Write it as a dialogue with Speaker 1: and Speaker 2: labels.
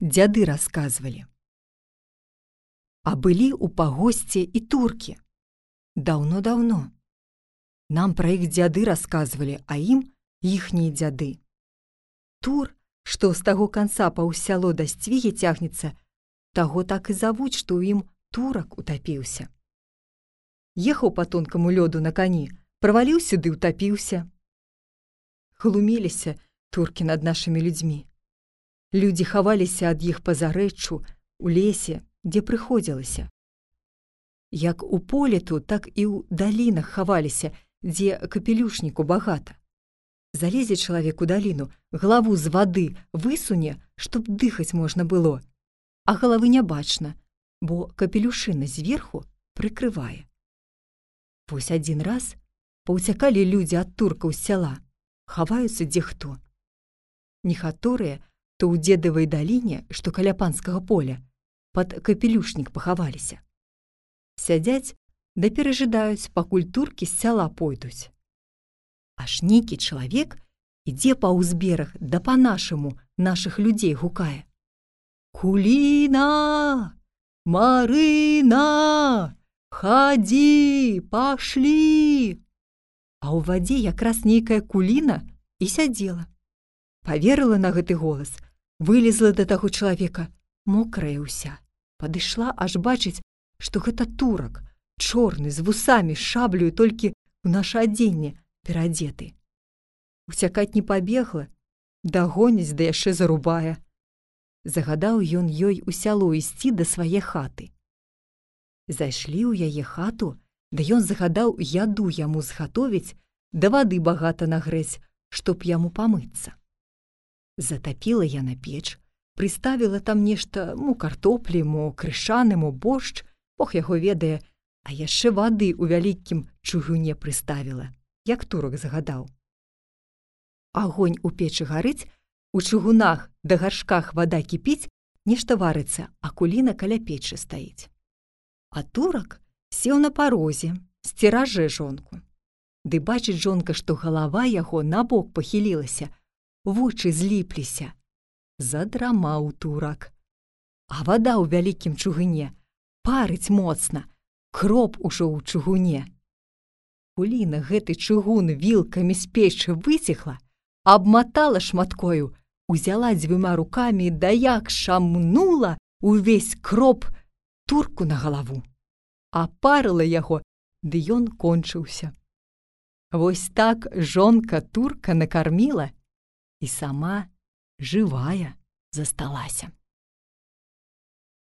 Speaker 1: дзяды расказвалі. А былі ў пагосце і туркі. Даўно-даўно. Нам пра іх дзяды расказвалі, а ім іхнія дзяды. Тур, што з таго канца паў сяло да сцвігі цягнецца, таго так і завуць, што ў ім турак утапіўся. Ехаў па тонкаму лёду на кані, праваліўся ды ўтапіўся. Глуміліся туркі над нашымі людзьмі. Людзі хаваліся ад іх па зарэччу, у лесе, дзе прыходзілася. Як у поле тут, так і ў далінах хаваліся, дзе капелюшніку багата. Залезе чалавек у даліну, главу з вады высуне, чтоб дыхаць можна было, а галавы не бачна, бо капелюшына зверху прыкрывае. Вось адзін раз паўцякалі людзі ад туркаў з сяла, хаваюцца дзе хто. Нехаторыя, то ў дзедавай даліне, што каля панскага поля, пад капелюшнік пахаваліся. Сядзяць да перажидаюць, пакуль туркі з сяла пойдуць. Аж нейкі чалавек ідзе па ўзберах да па-нашаму нашых людзей гукае. Куліна! Марына! Хадзі, пашлі! А ў вадзе якраз нейкая куліна і сядзела. Паверыла на гэты голас, вылезла да таго чалавека, мокрая ўся. Падышла, аж бачыць, што гэта турак, чорны з вусамі шаблю толькі ў наша адзенне перадзеты. Уцякаць не пабегла, дагоніць да яшчэ зарубае. Загадаў ён ёй у сяло ісці да свае хаты. Зайшлі ў яе хату, да ён загадаў яду яму згатовіць, да вады багата нагрэць, чтоб яму памыцца. Затапіла я на печ, прыставіла там нешта му картоплі, мо крышаны, мо боршч, Бог яго ведае, а яшчэ вады ў вялікім чугуне прыставіла, як турак загадаў. Агонь у печы гарыць, у чугунах да гаршках вада кіпіць, нешта варыцца, а куліна каля печы стаіць. А турак сеў на парозе, сціражэ жонку. Ды бачыць жонка, што галава яго набок пахілілася, вочы зліпліся. Задрамаў турак. А вада ў вялікім чугуне парыць моцна, кроп ужо ў чугуне. Куліна гэты чугун вілкамі з печы выцехла, абматала шматкою, узяла дзвюма рукамі да як шамнула увесь кроп турку на галаву. Апарыла яго, ды ён кончыўся. Вось так жонка турка накарміла і сама жывая засталася.